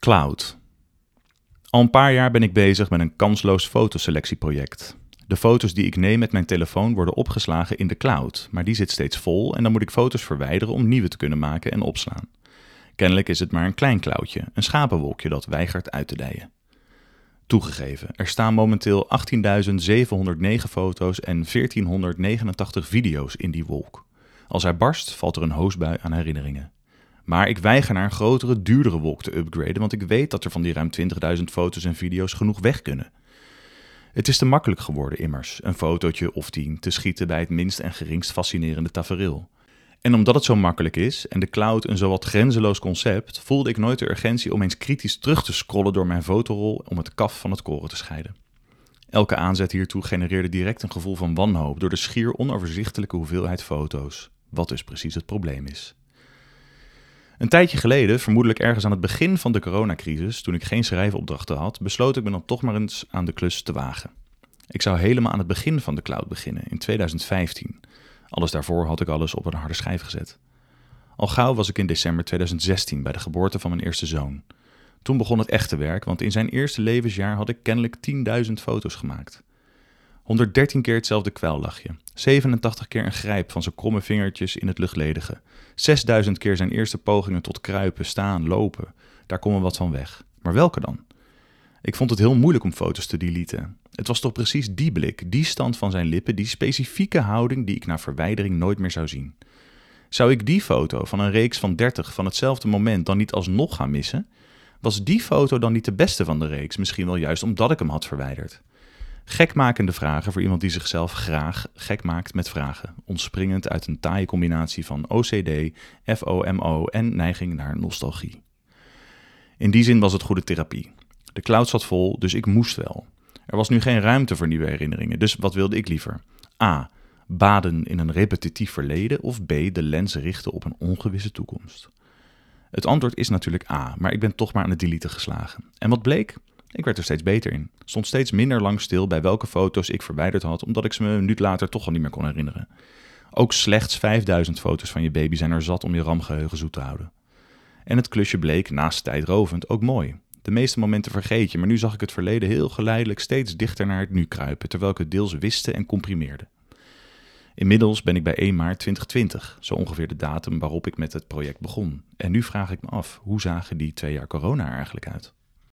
Cloud. Al een paar jaar ben ik bezig met een kansloos fotoselectieproject. De foto's die ik neem met mijn telefoon worden opgeslagen in de cloud, maar die zit steeds vol en dan moet ik foto's verwijderen om nieuwe te kunnen maken en opslaan. Kennelijk is het maar een klein cloudje, een schapenwolkje dat weigert uit te dijen. Toegegeven, er staan momenteel 18.709 foto's en 1489 video's in die wolk. Als hij barst, valt er een hoosbui aan herinneringen. Maar ik weiger naar een grotere, duurdere wolk te upgraden, want ik weet dat er van die ruim 20.000 foto's en video's genoeg weg kunnen. Het is te makkelijk geworden immers, een fotootje of tien te schieten bij het minst en geringst fascinerende tafereel. En omdat het zo makkelijk is en de cloud een zowat grenzeloos concept, voelde ik nooit de urgentie om eens kritisch terug te scrollen door mijn fotorol om het kaf van het koren te scheiden. Elke aanzet hiertoe genereerde direct een gevoel van wanhoop door de schier onoverzichtelijke hoeveelheid foto's, wat dus precies het probleem is. Een tijdje geleden, vermoedelijk ergens aan het begin van de coronacrisis, toen ik geen schrijfopdrachten had, besloot ik me dan toch maar eens aan de klus te wagen. Ik zou helemaal aan het begin van de cloud beginnen, in 2015. Alles daarvoor had ik alles op een harde schijf gezet. Al gauw was ik in december 2016 bij de geboorte van mijn eerste zoon. Toen begon het echte werk, want in zijn eerste levensjaar had ik kennelijk 10.000 foto's gemaakt. 113 keer hetzelfde kwellachje, 87 keer een grijp van zijn kromme vingertjes in het luchtledige, 6000 keer zijn eerste pogingen tot kruipen, staan, lopen. Daar komen wat van weg. Maar welke dan? Ik vond het heel moeilijk om foto's te deleten. Het was toch precies die blik, die stand van zijn lippen, die specifieke houding die ik na verwijdering nooit meer zou zien. Zou ik die foto van een reeks van 30 van hetzelfde moment dan niet alsnog gaan missen? Was die foto dan niet de beste van de reeks, misschien wel juist omdat ik hem had verwijderd? Gekmakende vragen voor iemand die zichzelf graag gek maakt met vragen, ontspringend uit een taaie combinatie van OCD, FOMO en neiging naar nostalgie. In die zin was het goede therapie. De cloud zat vol, dus ik moest wel. Er was nu geen ruimte voor nieuwe herinneringen, dus wat wilde ik liever? A. Baden in een repetitief verleden of B. De lens richten op een ongewisse toekomst. Het antwoord is natuurlijk A, maar ik ben toch maar aan het deleten geslagen. En wat bleek? Ik werd er steeds beter in. Stond steeds minder lang stil bij welke foto's ik verwijderd had, omdat ik ze me een minuut later toch al niet meer kon herinneren. Ook slechts 5000 foto's van je baby zijn er zat om je ramgeheugen zoet te houden. En het klusje bleek, naast tijdrovend, ook mooi. De meeste momenten vergeet je, maar nu zag ik het verleden heel geleidelijk steeds dichter naar het nu kruipen, terwijl ik het deels wiste en comprimeerde. Inmiddels ben ik bij 1 maart 2020, zo ongeveer de datum waarop ik met het project begon. En nu vraag ik me af, hoe zagen die twee jaar corona er eigenlijk uit?